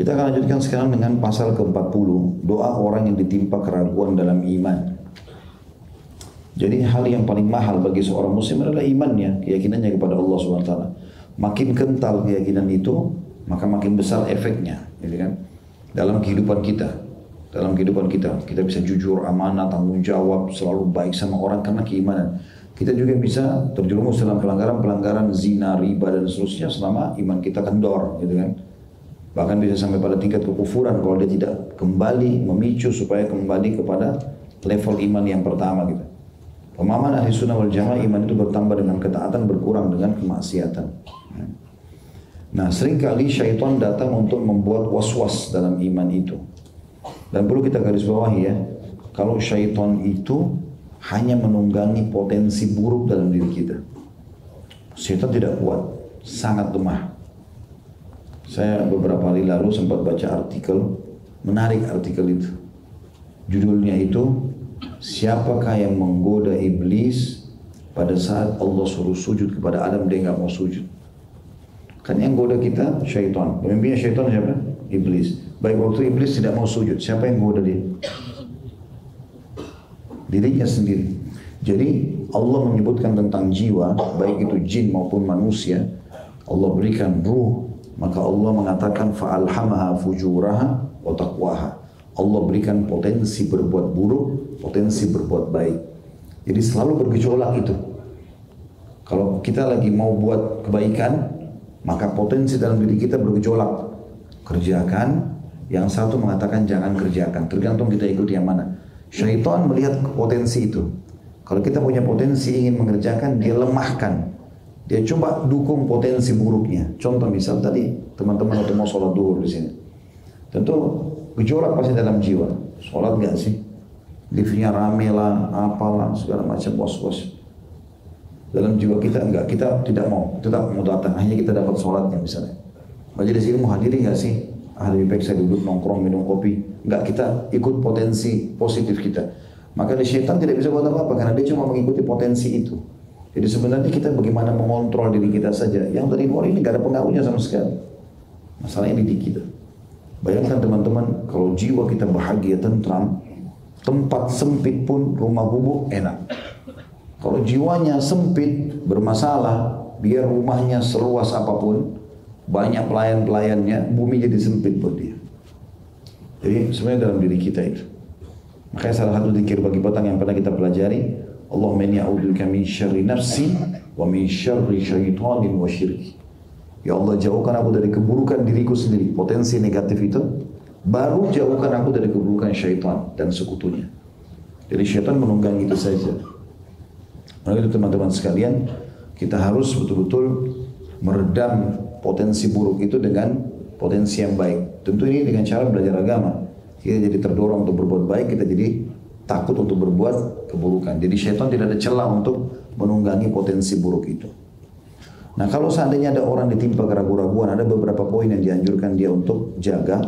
Kita akan lanjutkan sekarang dengan pasal ke-40, doa orang yang ditimpa keraguan dalam iman. Jadi hal yang paling mahal bagi seorang muslim adalah imannya, keyakinannya kepada Allah SWT. Makin kental keyakinan itu, maka makin besar efeknya, gitu kan? Dalam kehidupan kita, dalam kehidupan kita, kita bisa jujur, amanah, tanggung jawab, selalu baik sama orang karena keimanan. Kita juga bisa terjerumus dalam pelanggaran-pelanggaran zina, riba dan seterusnya selama iman kita kendor, gitu kan? Bahkan bisa sampai pada tingkat kekufuran kalau dia tidak kembali memicu supaya kembali kepada level iman yang pertama gitu. Pemahaman ahli sunnah wal jamaah iman itu bertambah dengan ketaatan berkurang dengan kemaksiatan. Nah sering kali syaitan datang untuk membuat was-was dalam iman itu. Dan perlu kita garis bawahi ya, kalau syaitan itu hanya menunggangi potensi buruk dalam diri kita. Syaitan tidak kuat, sangat lemah. Saya beberapa hari lalu sempat baca artikel, menarik artikel itu. Judulnya itu, siapakah yang menggoda iblis pada saat Allah suruh sujud kepada Adam dia nggak mau sujud. Kan yang goda kita syaitan. Pemimpinnya syaitan siapa? Iblis. Baik waktu iblis tidak mau sujud, siapa yang goda dia? Dirinya sendiri. Jadi Allah menyebutkan tentang jiwa, baik itu jin maupun manusia. Allah berikan ruh, maka Allah mengatakan fa'alhamaha fujuraha wa taqwaha. Allah berikan potensi berbuat buruk, potensi berbuat baik. Jadi selalu bergejolak itu. Kalau kita lagi mau buat kebaikan, maka potensi dalam diri kita bergejolak. Kerjakan, yang satu mengatakan jangan kerjakan. Tergantung kita ikut yang mana. Syaitan melihat potensi itu. Kalau kita punya potensi ingin mengerjakan, dia lemahkan. Dia coba dukung potensi buruknya. Contoh misal tadi teman-teman waktu mau sholat duhur di sini. Tentu gejolak pasti dalam jiwa. Sholat gak sih? Liftnya rame lah, apalah, segala macam was-was. Dalam jiwa kita enggak, kita tidak mau, tetap mau datang. Hanya kita dapat sholatnya misalnya. Majelis ini mau hadiri gak sih? Ah lebih baik saya duduk nongkrong minum kopi. Enggak, kita ikut potensi positif kita. Maka di syaitan tidak bisa buat apa-apa karena dia cuma mengikuti potensi itu. Jadi sebenarnya kita bagaimana mengontrol diri kita saja. Yang dari luar ini gak ada pengaruhnya sama sekali. Masalahnya di kita. Bayangkan teman-teman kalau jiwa kita bahagia, tentram, tempat sempit pun rumah gubuk enak. Kalau jiwanya sempit, bermasalah, biar rumahnya seluas apa pun, banyak pelayan-pelayannya, bumi jadi sempit buat dia. Jadi sebenarnya dalam diri kita itu. Makanya salah satu zikir bagi petang yang pernah kita pelajari, Allahumma inni a'udzubika min syarri nafsi wa min syarri syaitanin wa syirki. Ya Allah jauhkan aku dari keburukan diriku sendiri, potensi negatif itu. Baru jauhkan aku dari keburukan syaitan dan sekutunya. Jadi syaitan menunggang itu saja. Maka itu teman-teman sekalian, kita harus betul-betul meredam potensi buruk itu dengan potensi yang baik. Tentu ini dengan cara belajar agama. Kita jadi terdorong untuk berbuat baik, kita jadi takut untuk berbuat keburukan. Jadi syaitan tidak ada celah untuk menunggangi potensi buruk itu. Nah kalau seandainya ada orang ditimpa keraguan-raguan, ada beberapa poin yang dianjurkan dia untuk jaga.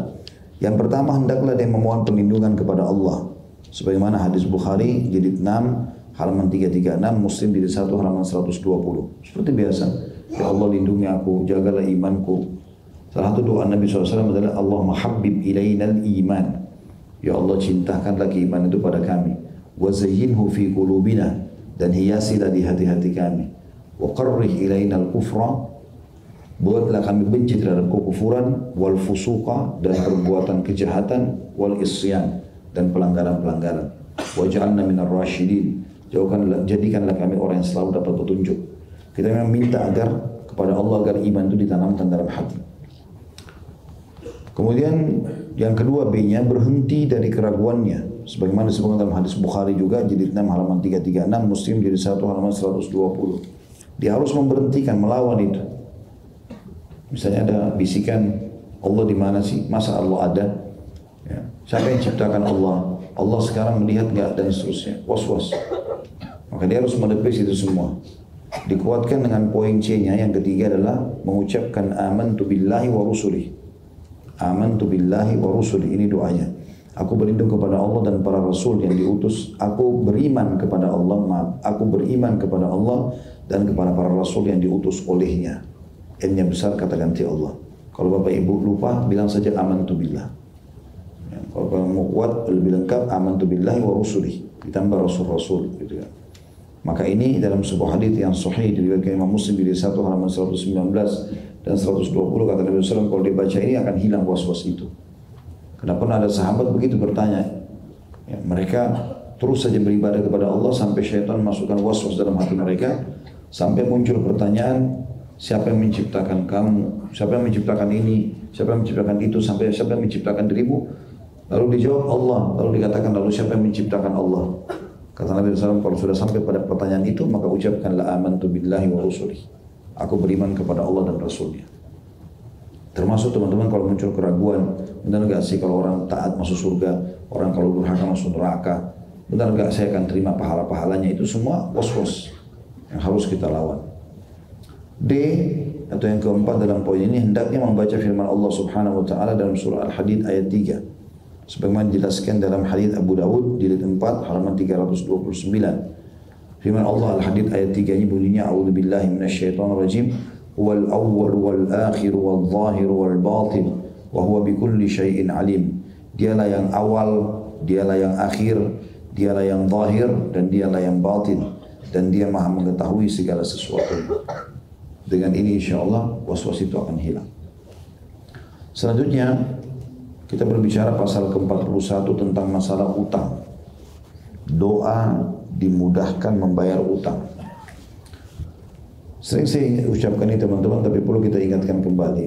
Yang pertama hendaklah dia memohon perlindungan kepada Allah. Sebagaimana hadis Bukhari jilid 6 halaman 336, Muslim jilid 1 halaman 120. Seperti biasa, ya Allah lindungi aku, jagalah imanku. Salah satu doa Nabi SAW adalah Allah mahabbib ilainal iman. Ya Allah cintakanlah keimanan itu pada kami. Wa zayyinhu fi qulubina dan hiasilah di hati-hati kami. Wa qarrih ilainal kufra buatlah kami benci terhadap kekufuran wal fusuqa dan perbuatan kejahatan wal isyan dan pelanggaran-pelanggaran. Waj'alna minar rasyidin. Jauhkanlah jadikanlah kami orang yang selalu dapat petunjuk. Kita memang minta agar kepada Allah agar iman itu ditanamkan dalam hati. Kemudian yang kedua B-nya berhenti dari keraguannya. Sebagaimana disebutkan dalam hadis Bukhari juga jilid 6 halaman 336, Muslim jilid 1 halaman 120. Dia harus memberhentikan melawan itu. Misalnya ada bisikan Allah di mana sih? Masa Allah ada? Ya. Siapa yang ciptakan Allah? Allah sekarang melihat nggak dan seterusnya. Was-was. Maka dia harus menepis itu semua. Dikuatkan dengan poin C-nya yang ketiga adalah mengucapkan aman tu billahi wa rusulih. Aman tu billahi wa rusulih. Ini doanya. Aku berlindung kepada Allah dan para rasul yang diutus. Aku beriman kepada Allah. Maaf. Aku beriman kepada Allah dan kepada para rasul yang diutus olehnya. N-nya besar kata ganti Allah. Kalau bapak ibu lupa, bilang saja aman tu billah. Ya, kalau kamu mau kuat, lebih lengkap aman tu billah wa rusulih. Ditambah rasul-rasul. Gitu kan. Maka ini dalam sebuah hadis yang sahih diriwayatkan Imam Muslim di satu halaman 119 dan 120 kata Nabi SAW kalau dibaca ini akan hilang was-was itu. Kenapa ada sahabat begitu bertanya, ya, mereka terus saja beribadah kepada Allah sampai syaitan masukkan was-was dalam hati mereka sampai muncul pertanyaan siapa yang menciptakan kamu, siapa yang menciptakan ini, siapa yang menciptakan itu, sampai siapa yang menciptakan dirimu. Lalu dijawab Allah, lalu dikatakan lalu siapa yang menciptakan Allah. Kata Nabi SAW, kalau sudah sampai pada pertanyaan itu, maka ucapkanlah amantu billahi wa rasulih. Aku beriman kepada Allah dan Rasulnya. Termasuk teman-teman kalau muncul keraguan, benar nggak sih kalau orang taat masuk surga, orang kalau durhaka masuk neraka, benar nggak saya akan terima pahala-pahalanya itu semua was-was yang harus kita lawan. D atau yang keempat dalam poin ini hendaknya membaca firman Allah Subhanahu wa taala dalam surah Al-Hadid ayat 3 sebagaimana dijelaskan dalam hadis Abu Dawud jilid 4 halaman 329. Firman Allah Al-Hadid ayat 3 ini bunyinya A'udzubillahi minasyaitonir rajim wal awwal wal akhir wal zahir wal batin wa huwa bikulli syai'in alim. Dialah yang awal, dialah yang akhir, dialah yang zahir dan dialah yang batin dan dia maha mengetahui segala sesuatu. Dengan ini insya Allah was-was itu akan hilang. Selanjutnya kita berbicara pasal ke-41 tentang masalah utang. Doa dimudahkan membayar utang. Sering saya ucapkan ini teman-teman, tapi perlu kita ingatkan kembali.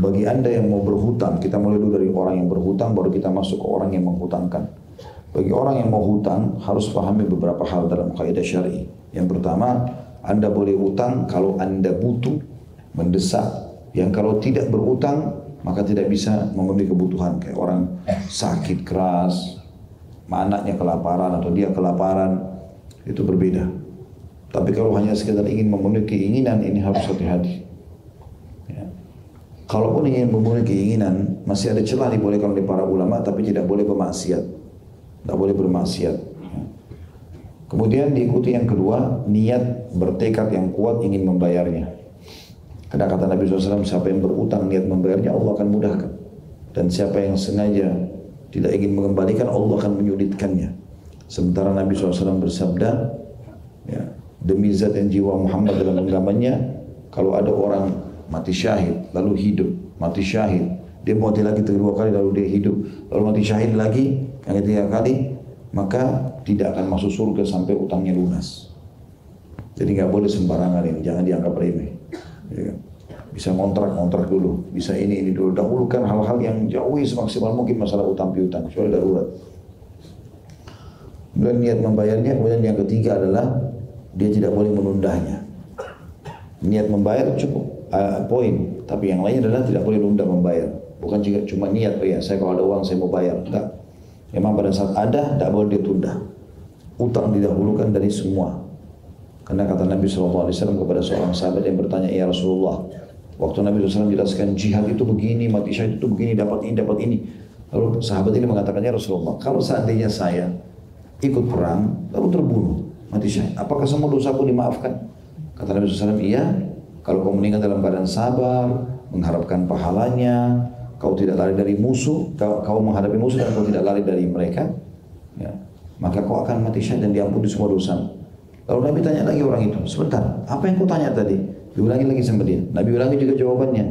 Bagi anda yang mau berhutang, kita mulai dulu dari orang yang berhutang, baru kita masuk ke orang yang menghutangkan. Bagi orang yang mau hutang, harus pahami beberapa hal dalam kaidah syari. Yang pertama, anda boleh utang kalau anda butuh, mendesak. Yang kalau tidak berutang, maka tidak bisa memenuhi kebutuhan kayak orang sakit keras, anaknya kelaparan atau dia kelaparan itu berbeda. Tapi kalau hanya sekedar ingin memenuhi keinginan ini harus hati-hati. Ya. Kalaupun ingin memenuhi keinginan masih ada celah dibolehkan oleh para ulama tapi tidak boleh bermaksiat, tidak boleh bermaksiat. Kemudian diikuti yang kedua niat bertekad yang kuat ingin membayarnya. Karena kata Nabi SAW, siapa yang berutang niat membayarnya, Allah akan mudahkan. Dan siapa yang sengaja tidak ingin mengembalikan, Allah akan menyulitkannya. Sementara Nabi SAW bersabda, ya, demi zat yang jiwa Muhammad dalam genggamannya, kalau ada orang mati syahid, lalu hidup, mati syahid, dia mati lagi kedua kali, lalu dia hidup, lalu mati syahid lagi, yang ketiga kali, maka tidak akan masuk surga sampai utangnya lunas. Jadi nggak boleh sembarangan ini, jangan dianggap remeh. Ya. Kan? Bisa ngontrak-ngontrak dulu, bisa ini ini dulu. Dahulukan hal-hal yang jauhi semaksimal mungkin masalah utang piutang, kecuali darurat. Kemudian niat membayarnya, kemudian yang ketiga adalah dia tidak boleh menundanya. Niat membayar cukup uh, poin, tapi yang lainnya adalah tidak boleh nunda membayar. Bukan juga cuma niat, oh ya saya kalau ada uang saya mau bayar. Enggak. Memang pada saat ada, tidak boleh ditunda. Utang didahulukan dari semua. Karena kata Nabi SAW kepada seorang sahabat yang bertanya, Ya Rasulullah, waktu Nabi SAW jelaskan jihad itu begini, mati syahid itu begini, dapat ini, dapat ini. Lalu sahabat ini mengatakan, Ya Rasulullah, kalau seandainya saya ikut perang, lalu terbunuh, mati syahid, apakah semua dosaku dimaafkan? Kata Nabi SAW, iya, kalau kau meninggal dalam keadaan sabar, mengharapkan pahalanya, kau tidak lari dari musuh, kau, kau menghadapi musuh dan kau tidak lari dari mereka, ya, maka kau akan mati syahid dan diampuni semua dosamu. Lalu Nabi tanya lagi orang itu, sebentar, apa yang kau tanya tadi? Diulangi lagi sama dia. Nabi ulangi juga jawabannya.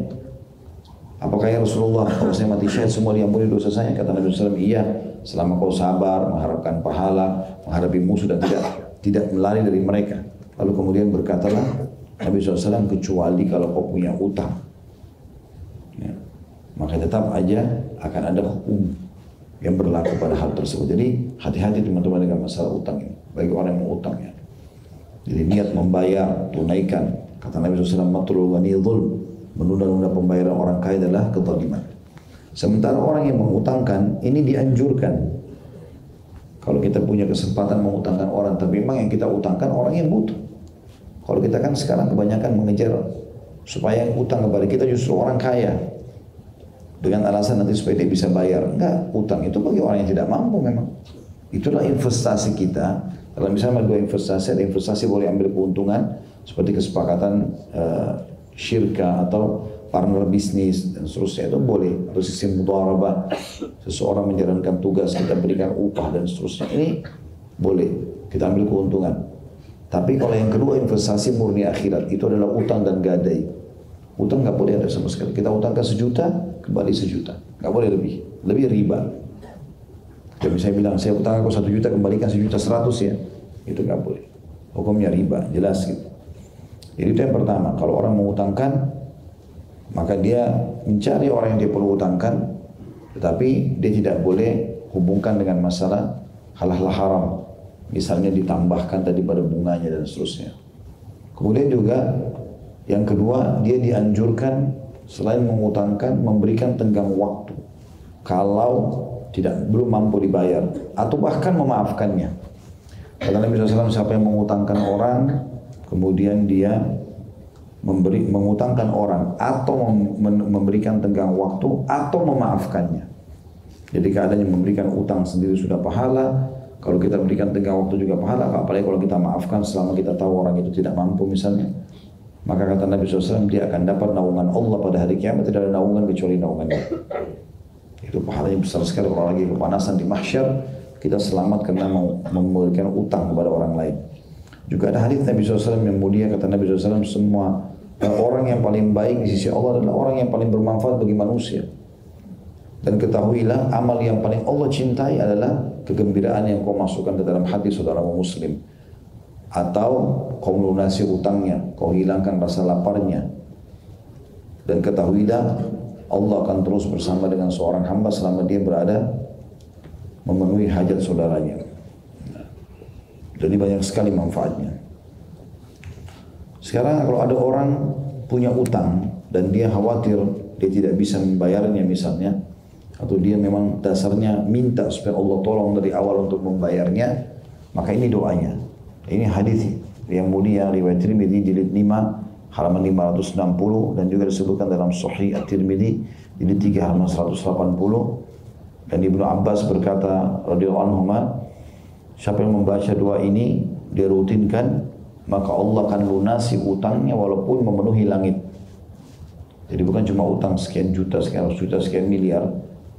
Apakah ya Rasulullah, kalau saya mati syahid semua diampuni dosa saya? Kata Nabi SAW, iya. Selama kau sabar, mengharapkan pahala, menghadapi musuh dan tidak tidak melari dari mereka. Lalu kemudian berkatalah Nabi SAW, kecuali kalau kau punya utang. Ya. Maka tetap aja akan ada hukum yang berlaku pada hal tersebut. Jadi hati-hati teman-teman dengan masalah utang ini. Bagi orang yang utang ya. Jadi niat membayar, tunaikan. Kata Nabi SAW, dhulm. Menunda-nunda pembayaran orang kaya adalah kezaliman. Sementara orang yang mengutangkan, ini dianjurkan. Kalau kita punya kesempatan mengutangkan orang, tapi memang yang kita utangkan orang yang butuh. Kalau kita kan sekarang kebanyakan mengejar supaya yang utang kepada kita justru orang kaya. Dengan alasan nanti supaya dia bisa bayar. Enggak, utang itu bagi orang yang tidak mampu memang. Itulah investasi kita. Kalau misalnya dua investasi, ada investasi boleh ambil keuntungan seperti kesepakatan uh, syirka atau partner bisnis dan seterusnya. Itu boleh. Atau sistem mudharabah seseorang menjalankan tugas kita berikan upah dan seterusnya. Ini boleh. Kita ambil keuntungan. Tapi kalau yang kedua investasi murni akhirat. Itu adalah utang dan gadai utang nggak boleh ada sama sekali. Kita utangkan sejuta kembali sejuta. Nggak boleh lebih. Lebih riba. Jadi saya bilang saya utang aku satu juta kembalikan sejuta seratus ya. Itu nggak boleh. Hukumnya riba jelas gitu. Jadi itu yang pertama. Kalau orang mengutangkan maka dia mencari orang yang dia perlu utangkan, tetapi dia tidak boleh hubungkan dengan masalah hal-hal haram. Misalnya ditambahkan tadi pada bunganya dan seterusnya. Kemudian juga yang kedua dia dianjurkan selain mengutangkan memberikan tenggang waktu. Kalau tidak belum mampu dibayar atau bahkan memaafkannya. Kata Nabi SAW siapa yang mengutangkan orang kemudian dia memberi mengutangkan orang atau memberikan tenggang waktu atau memaafkannya. Jadi keadaannya memberikan utang sendiri sudah pahala, kalau kita berikan tenggang waktu juga pahala, apalagi kalau kita maafkan selama kita tahu orang itu tidak mampu misalnya. Maka kata Nabi SAW, dia akan dapat naungan Allah pada hari kiamat, tidak ada naungan kecuali naungannya. Itu pahalanya besar sekali, orang lagi kepanasan di mahsyar, kita selamat karena mau memberikan utang kepada orang lain. Juga ada hadis Nabi SAW yang mulia kata Nabi SAW semua orang yang paling baik di sisi Allah adalah orang yang paling bermanfaat bagi manusia. Dan ketahuilah amal yang paling Allah cintai adalah kegembiraan yang kau masukkan ke dalam hati saudaramu muslim. Atau kau melunasi utangnya, kau hilangkan rasa laparnya. Dan ketahuilah Allah akan terus bersama dengan seorang hamba selama dia berada memenuhi hajat saudaranya. Jadi banyak sekali manfaatnya. Sekarang kalau ada orang punya utang dan dia khawatir dia tidak bisa membayarnya misalnya, atau dia memang dasarnya minta supaya Allah tolong dari awal untuk membayarnya, maka ini doanya. Ini hadis yang mulia riwayat Tirmidzi jilid 5 halaman 560 dan juga disebutkan dalam Sahih At-Tirmidzi jilid 3 halaman 180 dan Ibnu Abbas berkata radhiyallahu anhu Siapa yang membaca doa ini, dia rutinkan, maka Allah akan lunasi utangnya walaupun memenuhi langit. Jadi bukan cuma utang sekian juta, sekian ratus juta, sekian miliar.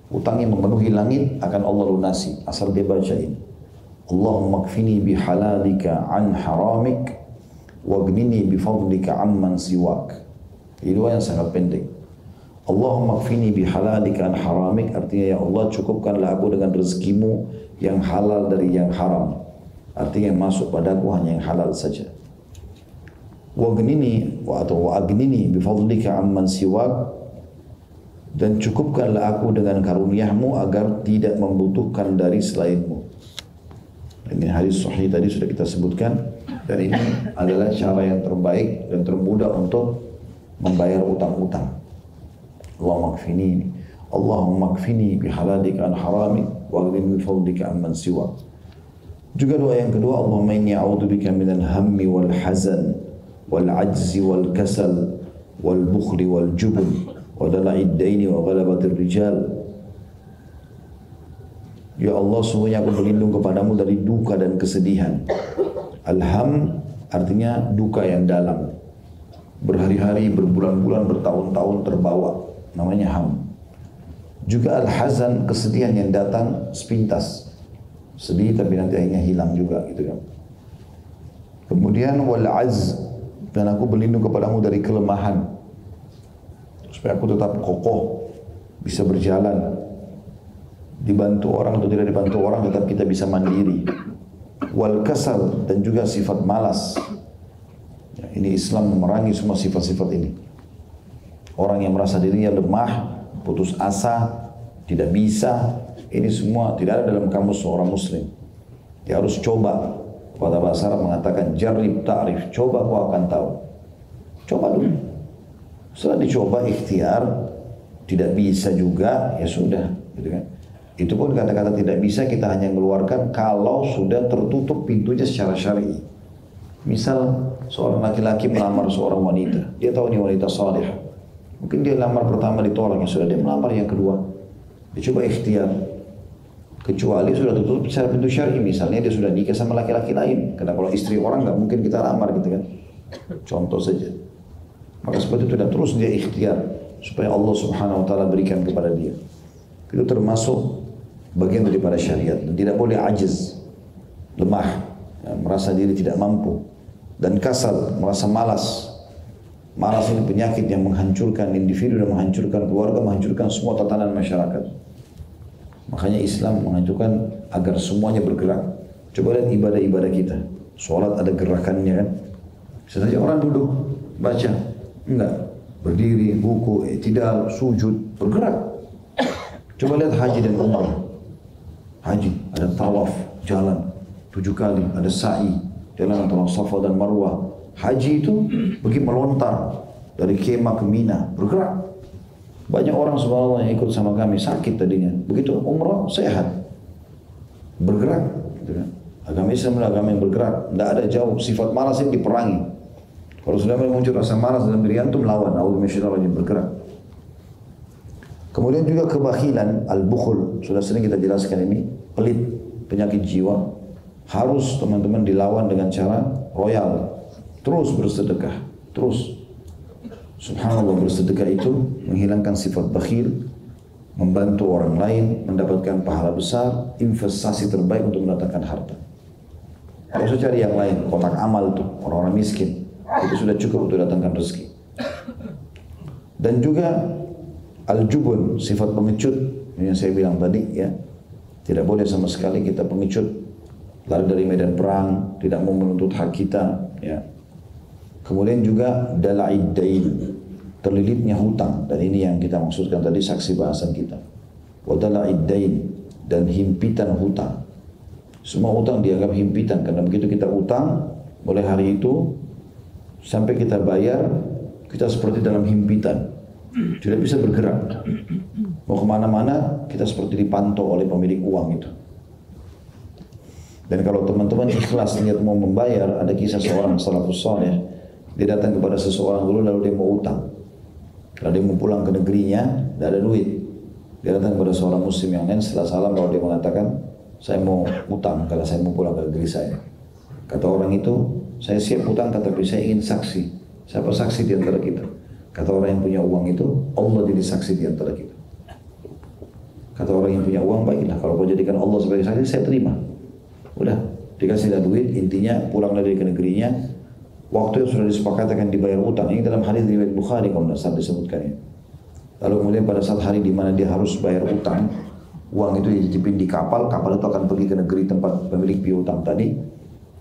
Utangnya memenuhi langit akan Allah lunasi. Asal dia baca ini. Allahumma kfini bihalalika an haramik wagnini bifadlika amman siwak. Ini doa yang sangat pendek. Allahumma kfini bihalalika an haramik artinya ya Allah cukupkanlah aku dengan rezekimu yang halal dari yang haram. Artinya yang masuk padaku hanya yang halal saja. Wagnini atau wagnini bifadlika amman siwak dan cukupkanlah aku dengan karuniamu agar tidak membutuhkan dari selainmu. Ini hadis sahih tadi sudah kita sebutkan dan ini adalah cara yang terbaik dan termudah untuk membayar utang-utang. Allahumma kfini Allahumma kfini bihalalika an haramik wa min fadlika amman siwa. Juga doa yang kedua, Allahumma inni a'udzubika minal hammi wal hazan wal ajzi wal kasal wal bukhli wal jubn wa dala'id daini wa ghalabatir rijal. Ya Allah, sungguhnya aku berlindung kepadamu dari duka dan kesedihan. Alham artinya duka yang dalam. Berhari-hari, berbulan-bulan, bertahun-tahun terbawa. Namanya ham. Juga al-hazan, kesedihan yang datang sepintas. Sedih tapi nanti akhirnya hilang juga gitu kan. Kemudian wal az dan aku berlindung kepadamu dari kelemahan supaya aku tetap kokoh bisa berjalan dibantu orang atau tidak dibantu orang tetap kita bisa mandiri wal kasal dan juga sifat malas ya, ini Islam memerangi semua sifat-sifat ini orang yang merasa dirinya lemah putus asa, tidak bisa. Ini semua tidak ada dalam kamus seorang muslim. Dia harus coba. Pada bahasa Arab mengatakan jarib ta'rif, coba kau akan tahu. Coba dulu. Setelah dicoba ikhtiar, tidak bisa juga, ya sudah. Gitu kan. Itu pun kata-kata tidak bisa kita hanya mengeluarkan kalau sudah tertutup pintunya secara syar'i. Misal seorang laki-laki melamar seorang wanita, dia tahu ini wanita saleh, Mungkin dia lamar pertama ditolak, yang sudah dia melamar yang kedua. Dia coba ikhtiar. Kecuali sudah tutup secara pintu syar'i, misalnya dia sudah nikah sama laki-laki lain. Karena kalau istri orang nggak mungkin kita lamar gitu kan. Contoh saja. Maka seperti itu dan terus dia ikhtiar. supaya Allah Subhanahu wa taala berikan kepada dia. Itu termasuk bagian daripada syariat dan tidak boleh ajiz, lemah, ya, merasa diri tidak mampu dan kasal, merasa malas. Malas ini penyakit yang menghancurkan individu dan menghancurkan keluarga, menghancurkan semua tatanan masyarakat. Makanya Islam mengajukan agar semuanya bergerak. Coba lihat ibadah-ibadah kita. Sholat ada gerakannya kan. Bisa saja orang duduk, baca. Enggak. Berdiri, buku, tidak, sujud, bergerak. Coba lihat haji dan umrah. Haji, ada tawaf, jalan. Tujuh kali, ada sa'i, jalan antara Safa dan Marwah. Haji itu pergi melontar dari kemah ke Mina, bergerak. Banyak orang subhanallah yang ikut sama kami sakit tadinya. Begitu umrah sehat. Bergerak. Gitu kan. Agama Islam adalah agama yang bergerak. Tidak ada jauh. Sifat malas ini diperangi. Kalau sudah muncul rasa malas dalam diri antum lawan. Allah bergerak. Kemudian juga kebakilan, al-bukhul. Sudah sering kita jelaskan ini. Pelit, penyakit jiwa. Harus teman-teman dilawan dengan cara royal. Terus bersedekah. Terus Subhanallah bersedekah itu menghilangkan sifat bakhil, membantu orang lain, mendapatkan pahala besar, investasi terbaik untuk mendatangkan harta. Kalau usah cari yang lain, kotak amal itu, orang-orang miskin. Itu sudah cukup untuk datangkan rezeki. Dan juga al-jubun, sifat pengecut, yang saya bilang tadi ya. Tidak boleh sama sekali kita pengecut, lari dari medan perang, tidak mau menuntut hak kita, ya Kemudian juga dala'id dain, terlilitnya hutang dan ini yang kita maksudkan tadi saksi bahasan kita. Wa dala'id dain dan himpitan hutang. Semua hutang dianggap himpitan karena begitu kita utang mulai hari itu sampai kita bayar kita seperti dalam himpitan tidak bisa bergerak mau ke mana-mana kita seperti dipantau oleh pemilik uang itu dan kalau teman-teman ikhlas niat mau membayar ada kisah seorang salafus saleh dia datang kepada seseorang dulu lalu dia mau utang. Kalau dia mau pulang ke negerinya, tidak ada duit. Dia datang kepada seorang muslim yang lain setelah salam lalu dia mengatakan, saya mau utang kalau saya mau pulang ke negeri saya. Kata orang itu, saya siap utang tapi saya ingin saksi. Siapa saksi di antara kita? Kata orang yang punya uang itu, Allah jadi saksi di antara kita. Kata orang yang punya uang, baiklah kalau kau jadikan Allah sebagai saksi, saya terima. Udah, dikasih duit, intinya pulang dari ke negerinya, waktu yang sudah disepakati akan dibayar utang. Ini dalam hadis riwayat Bukhari kalau tidak disebutkan ini. Lalu kemudian pada saat hari di mana dia harus bayar utang, uang itu dititipin di kapal, kapal itu akan pergi ke negeri tempat pemilik piutang tadi.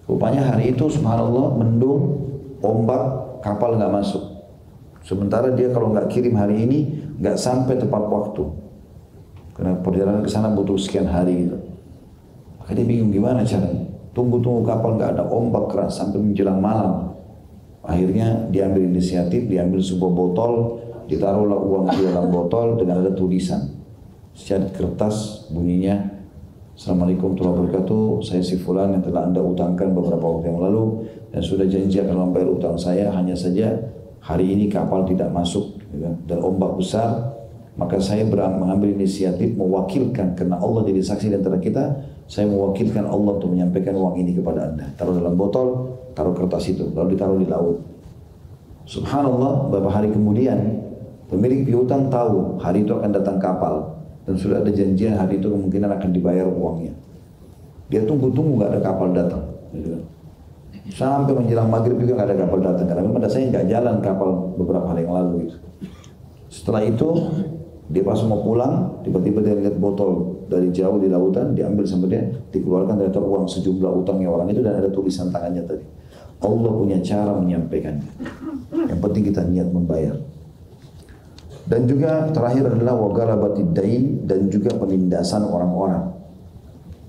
Rupanya hari itu subhanallah mendung, ombak, kapal nggak masuk. Sementara dia kalau nggak kirim hari ini, nggak sampai tepat waktu. Karena perjalanan ke sana butuh sekian hari gitu. Maka dia bingung gimana caranya. Tunggu-tunggu kapal nggak ada ombak keras sampai menjelang malam. Akhirnya diambil inisiatif, diambil sebuah botol, ditaruhlah uang di dalam botol dengan ada tulisan. Secara kertas bunyinya, Assalamualaikum warahmatullahi wabarakatuh, saya si Fulan yang telah anda utangkan beberapa waktu yang lalu dan sudah janji akan membayar utang saya, hanya saja hari ini kapal tidak masuk gitu kan, dan ombak besar, maka saya mengambil inisiatif mewakilkan karena Allah jadi saksi di antara kita, saya mewakilkan Allah untuk menyampaikan uang ini kepada anda. Taruh dalam botol, taruh kertas itu, lalu ditaruh di laut. Subhanallah, beberapa hari kemudian pemilik piutang tahu hari itu akan datang kapal dan sudah ada janjian hari itu kemungkinan akan dibayar uangnya. Dia tunggu-tunggu nggak ada kapal datang. Sampai menjelang maghrib juga nggak ada kapal datang karena memang saya nggak jalan kapal beberapa hari yang lalu gitu. Setelah itu dia pas mau pulang, tiba-tiba dia lihat botol dari jauh di lautan, diambil sama dia, dikeluarkan dari uang sejumlah utangnya orang itu dan ada tulisan tangannya tadi. Allah punya cara menyampaikannya. Yang penting kita niat membayar. Dan juga terakhir adalah wagalabatid dain dan juga penindasan orang-orang.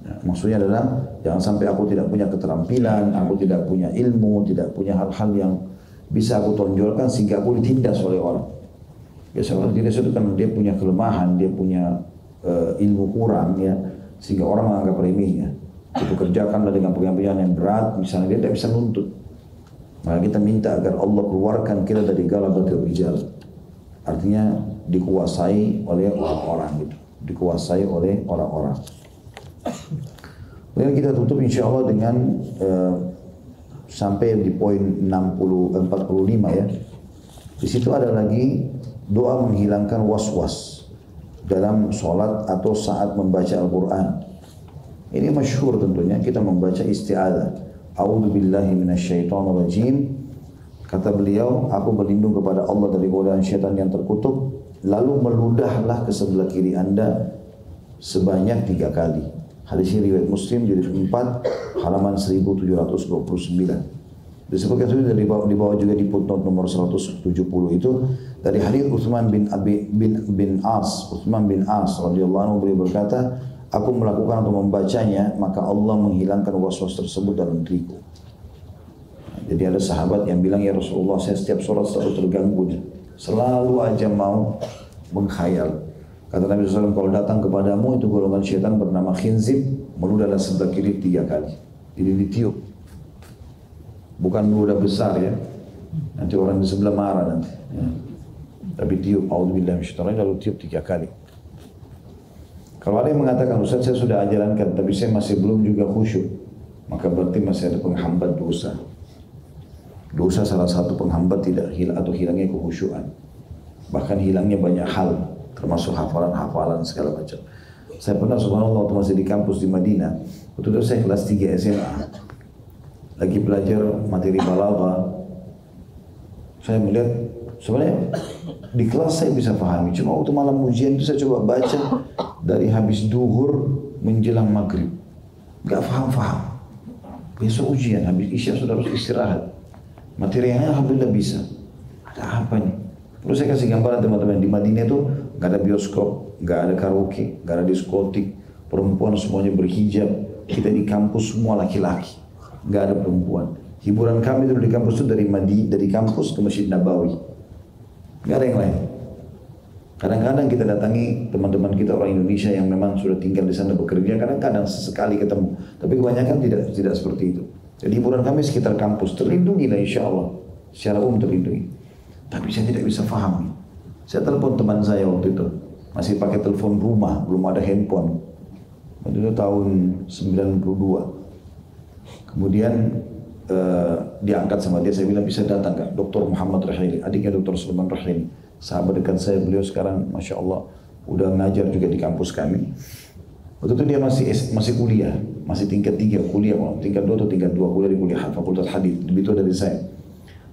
Nah, maksudnya adalah jangan sampai aku tidak punya keterampilan, aku tidak punya ilmu, tidak punya hal-hal yang bisa aku tonjolkan sehingga aku ditindas oleh orang. Biasa orang tidak itu kan dia punya kelemahan, dia punya uh, ilmu kurang ya, sehingga orang menganggap remehnya. Itu kerjakanlah dengan pekerjaan yang berat, misalnya dia tidak bisa nuntut. Maka kita minta agar Allah keluarkan kita dari galabatul rijal. Artinya dikuasai oleh orang-orang gitu. Dikuasai oleh orang-orang. Kemudian kita tutup insya Allah dengan uh, sampai di poin 60 45 ya. Di situ ada lagi doa menghilangkan was-was dalam sholat atau saat membaca Al-Quran. Ini masyhur tentunya kita membaca isti'adah. A'udzu billahi minasyaitonir rajim. Kata beliau, aku berlindung kepada Allah dari godaan syaitan yang terkutuk. Lalu meludahlah ke sebelah kiri anda sebanyak tiga kali. Hadis ini riwayat Muslim jadi 4 halaman 1729. Disebutkan itu di bawah, di bawah juga di footnote nomor 170 itu dari hadis Utsman bin Abi bin bin As, Utsman bin As radhiyallahu anhu beliau berkata, aku melakukan atau membacanya, maka Allah menghilangkan waswas tersebut dalam diriku. Jadi ada sahabat yang bilang ya Rasulullah saya setiap sholat selalu terganggu nih. Selalu aja mau mengkhayal. Kata Nabi SAW kalau datang kepadamu itu golongan syaitan bernama khinzib meludahlah sebelah kiri tiga kali. Jadi ditiup bukan ludah besar ya. Nanti orang di sebelah marah nanti. Ya. Tapi tiup, Alhamdulillah lalu tiup tiga kali. Kalau ada yang mengatakan, Ustaz saya sudah ajarankan, tapi saya masih belum juga khusyuk. Maka berarti masih ada penghambat dosa. Dosa salah satu penghambat tidak hilang atau hilangnya kehusyuan. Bahkan hilangnya banyak hal, termasuk hafalan-hafalan segala macam. Saya pernah subhanallah waktu masih di kampus di Madinah, waktu itu saya kelas 3 SMA lagi belajar materi balagha saya melihat sebenarnya di kelas saya bisa pahami cuma waktu malam ujian itu saya coba baca dari habis duhur menjelang maghrib. Gak paham-paham besok ujian habis isya sudah harus istirahat. Materi yang alhamdulillah bisa. Ada apa nih? Terus saya kasih gambaran teman-teman di Madinah itu gak ada bioskop, gak ada karaoke, gak ada diskotik, perempuan semuanya berhijab, kita di kampus semua laki-laki nggak ada perempuan. Hiburan kami dulu di kampus itu dari Madi, dari kampus ke Masjid Nabawi. Nggak ada yang lain. Kadang-kadang kita datangi teman-teman kita orang Indonesia yang memang sudah tinggal di sana bekerja, kadang-kadang sesekali ketemu. Tapi kebanyakan tidak tidak seperti itu. Jadi hiburan kami sekitar kampus, terlindungi lah insya Allah. Secara umum terlindungi. Tapi saya tidak bisa paham. Saya telepon teman saya waktu itu. Masih pakai telepon rumah, belum ada handphone. Itu tahun 92. Kemudian uh, diangkat sama dia, saya bilang bisa datang nggak? Dr. Muhammad Rahili, adiknya Dr. Sulaiman Rahili. Sahabat dekat saya, beliau sekarang Masya Allah udah ngajar juga di kampus kami. Waktu itu dia masih masih kuliah, masih tingkat tiga kuliah, tingkat dua atau tingkat dua kuliah di kuliah Fakultas Hadis, lebih tua dari saya.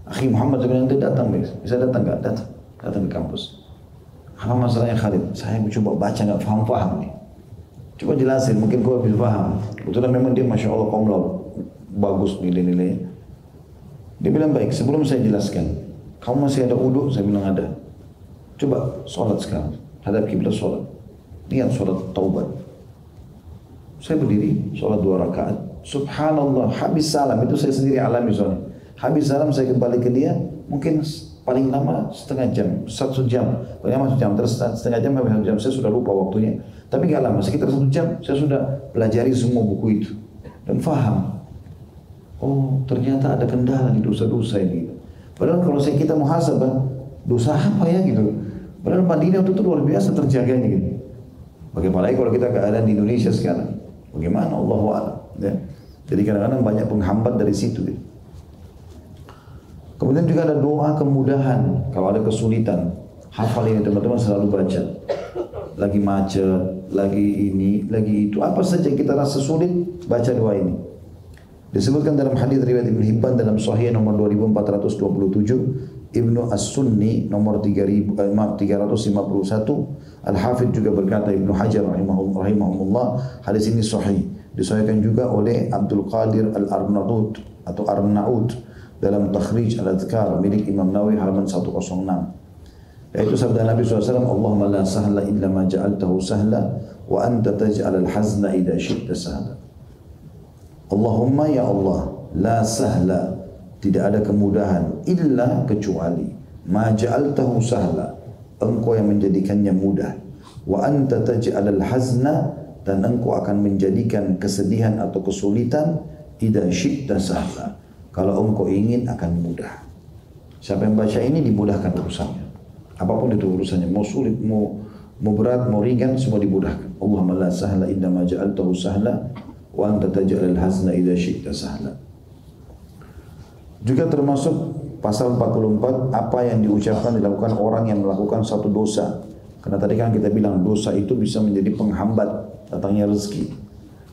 Akhi Muhammad saya bilang, datang bisa datang nggak? Datang, datang ke kampus. Apa masalahnya Khalid? Saya coba baca nggak paham-paham nih. Coba jelasin, mungkin kau bisa paham. Kebetulan memang dia Masya Allah kaum bagus nilai-nilainya. Dia bilang baik, sebelum saya jelaskan, kamu masih ada uduk? Saya bilang ada. Coba sholat sekarang, hadap kiblat sholat. Niat sholat taubat. Saya berdiri, sholat dua rakaat. Subhanallah, habis salam, itu saya sendiri alami soalnya. Habis salam saya kembali ke dia, mungkin paling lama setengah jam, satu jam, paling lama satu jam, terus setengah jam sampai satu jam, saya sudah lupa waktunya. Tapi nggak lama, sekitar satu jam, saya sudah pelajari semua buku itu dan faham Oh ternyata ada kendala di dosa-dosa ini. Padahal kalau saya kita muhasabah, dosa apa ya gitu. Padahal Madinah itu luar biasa terjaganya gitu. Bagaimana kalau kita keadaan di Indonesia sekarang? Bagaimana Allah wa'ala. Ya. Jadi kadang-kadang banyak penghambat dari situ. Gitu. Kemudian juga ada doa kemudahan. Kalau ada kesulitan, hafal ini teman-teman selalu baca. Lagi macet, lagi ini, lagi itu. Apa saja kita rasa sulit, baca doa ini. Disebutkan dalam hadis riwayat Ibnu Hibban dalam Sahih nomor 2427, Ibnu As-Sunni nomor 3000 eh, 351, Al-Hafidh juga berkata Ibnu Hajar rahimahullah, hadis ini sahih. Disahihkan juga oleh Abdul Qadir Al-Arnaud atau Arnaud dalam Takhrij Al-Adhkar milik Imam Nawawi halaman 106. Yaitu sabda Nabi SAW, Allahumma la sahla illa ma ja'altahu sahla wa anta taj'al al-hazna idha syi'ta sahla. Allahumma ya Allah, la sahla, tidak ada kemudahan illa kecuali ma ja'altahu sahla, engkau yang menjadikannya mudah. Wa anta taj'alal hazna dan engkau akan menjadikan kesedihan atau kesulitan tidak syi'ta sahla. Kalau engkau ingin akan mudah. Siapa yang baca ini dimudahkan urusannya. Apa pun itu urusannya, mau sulit, mau mau berat, mau ringan, semua dimudahkan. Allahumma la sahla inna ma ja'altahu sahla wa anta taj'al al-hazna idza syi'ta sahla. Juga termasuk pasal 44 apa yang diucapkan dilakukan orang yang melakukan satu dosa. Karena tadi kan kita bilang dosa itu bisa menjadi penghambat datangnya rezeki.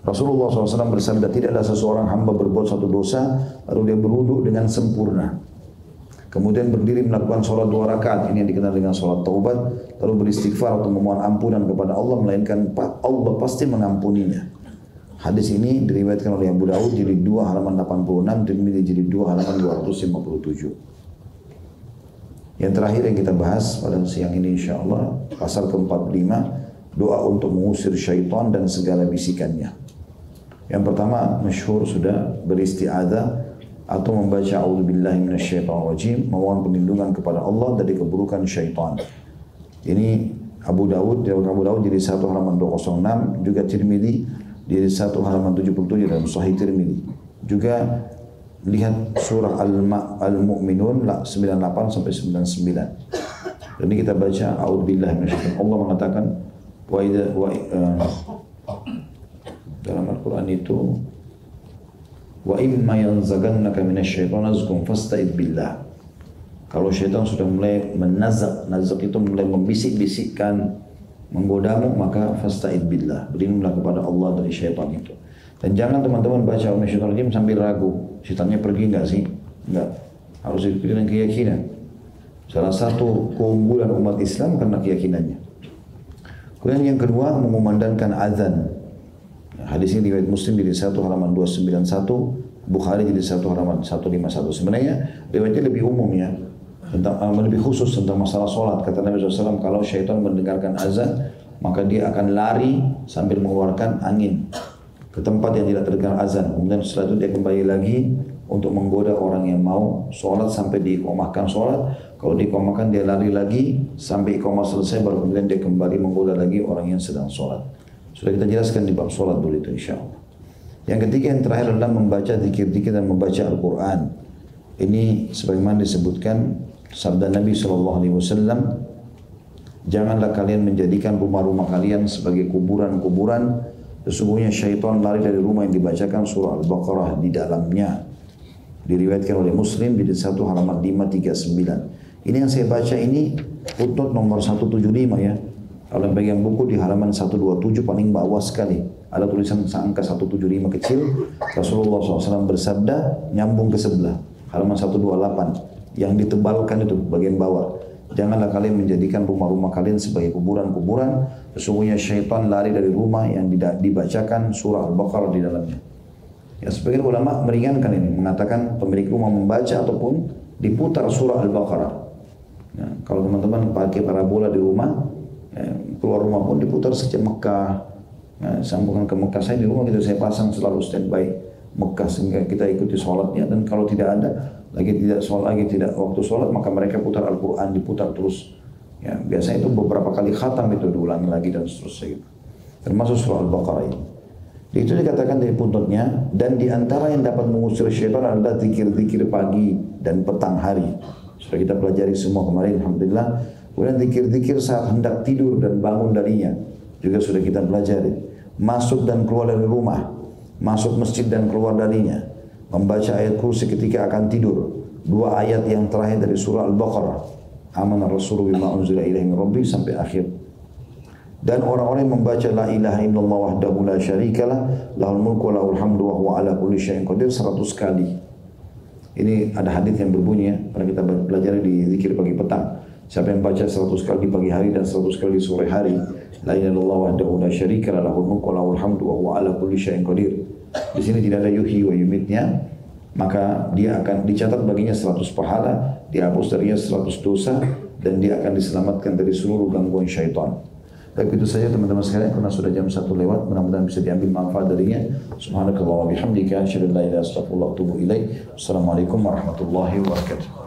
Rasulullah SAW bersabda tidaklah seseorang hamba berbuat satu dosa lalu dia berwudhu dengan sempurna. Kemudian berdiri melakukan sholat dua rakaat ini yang dikenal dengan sholat taubat lalu beristighfar atau memohon ampunan kepada Allah melainkan Allah pasti mengampuninya. Hadis ini diriwayatkan oleh Abu Dawud jilid 2 halaman 86, Tirmidzi jilid 2 halaman 257. Yang terakhir yang kita bahas pada siang ini insyaAllah pasal ke-45 doa untuk mengusir syaitan dan segala bisikannya. Yang pertama masyhur sudah beristiada atau membaca a'udzubillahi minasyaitonirrajim memohon perlindungan kepada Allah dari keburukan syaitan. Ini Abu Dawud, Abu Dawud jadi satu halaman 206, juga Tirmidzi di satu halaman 77 dalam Sahih Tirmidzi. Juga lihat surah Al-Mu'minun 98 sampai 99. Ini kita baca A'udzubillah minasyaitonir Allah mengatakan wa wa uh, dalam Al-Qur'an itu wa imma yanzaghannaka minasyaitonir azkum fasta'id billah. Kalau syaitan sudah mulai menazak, nazak itu mulai membisik-bisikkan menggodamu maka fasta'id billah. Berlindunglah kepada Allah dari syaitan itu. Dan jangan teman-teman baca Umar Syaitan Rajim sambil ragu. Syaitannya pergi enggak sih? Enggak. Harus dengan keyakinan. Salah satu keunggulan umat Islam karena keyakinannya. Kemudian yang kedua mengumandangkan azan. Hadis ini riwayat Muslim di satu halaman 291, Bukhari di satu halaman 151. Sebenarnya riwayatnya lebih umum ya tentang uh, lebih khusus tentang masalah sholat. Kata Nabi SAW kalau syaitan mendengarkan azan maka dia akan lari sambil mengeluarkan angin ke tempat yang tidak terdengar azan. Kemudian setelah itu dia kembali lagi untuk menggoda orang yang mau sholat sampai diikomahkan sholat. Kalau diikomahkan dia lari lagi sampai ikomah selesai baru kemudian dia kembali menggoda lagi orang yang sedang sholat sudah kita jelaskan di bab sholat dulu itu insya Allah yang ketiga yang terakhir adalah membaca zikir-zikir dan membaca Al-Quran ini sebagaimana disebutkan Sabda Nabi Shallallahu Alaihi Wasallam, janganlah kalian menjadikan rumah-rumah kalian sebagai kuburan-kuburan. Sesungguhnya syaitan lari dari rumah yang dibacakan surah Al-Baqarah di dalamnya. Diriwayatkan oleh Muslim di satu halaman 539. Ini yang saya baca ini footnote nomor 175 ya. Kalau yang bagian buku di halaman 127 paling bawah sekali. Ada tulisan angka 175 kecil. Rasulullah SAW bersabda nyambung ke sebelah. Halaman 128 yang ditebalkan itu bagian bawah. Janganlah kalian menjadikan rumah-rumah kalian sebagai kuburan-kuburan. Sesungguhnya syaitan lari dari rumah yang dibacakan surah Al-Baqarah di dalamnya. Ya, sebagian ulama meringankan ini, mengatakan pemilik rumah membaca ataupun diputar surah Al-Baqarah. Ya, kalau teman-teman pakai parabola di rumah, ya, keluar rumah pun diputar sejak Mekah, ya, sambungan ke Mekah. Saya di rumah gitu saya pasang selalu standby Mekah sehingga kita ikuti sholatnya. Dan kalau tidak ada lagi tidak sholat lagi tidak waktu sholat maka mereka putar Al-Quran diputar terus. Ya biasanya itu beberapa kali khatam itu diulangi lagi dan seterusnya gitu. Termasuk surah Al-Baqarah ini. Itu dikatakan dari puntutnya dan di antara yang dapat mengusir syaitan adalah zikir-zikir pagi dan petang hari. Sudah kita pelajari semua kemarin Alhamdulillah kemudian zikir-zikir saat hendak tidur dan bangun darinya juga sudah kita pelajari masuk dan keluar dari rumah masuk masjid dan keluar darinya membaca ayat kursi ketika akan tidur. Dua ayat yang terakhir dari surah Al-Baqarah. Amanah Rasulullah bima unzila ilaihi rabbi sampai akhir. Dan orang-orang yang membaca la ilaha illallah wahdahu la syarikalah lahul mulku wa hamdu wa huwa ala kulli syai'in qadir 100 kali. Ini ada hadis yang berbunyi ya, pernah kita pelajari di zikir pagi petang. Siapa yang baca 100 kali di pagi hari dan 100 kali di sore hari, la ilaha illallah wahdahu la syarikalah lahul mulku wa lahul hamdu wa huwa ala kulli syai'in qadir. Di sini tidak ada yuhi wa yumitnya, maka dia akan dicatat baginya 100 pahala, dihapus darinya 100 dosa, dan dia akan diselamatkan dari seluruh gangguan syaitan. Baik itu saja teman-teman sekalian karena sudah jam satu lewat mudah-mudahan bisa diambil manfaat darinya. Subhanakallah wa bihamdika asyhadu an la ilaha illa wa. Assalamualaikum warahmatullahi wabarakatuh.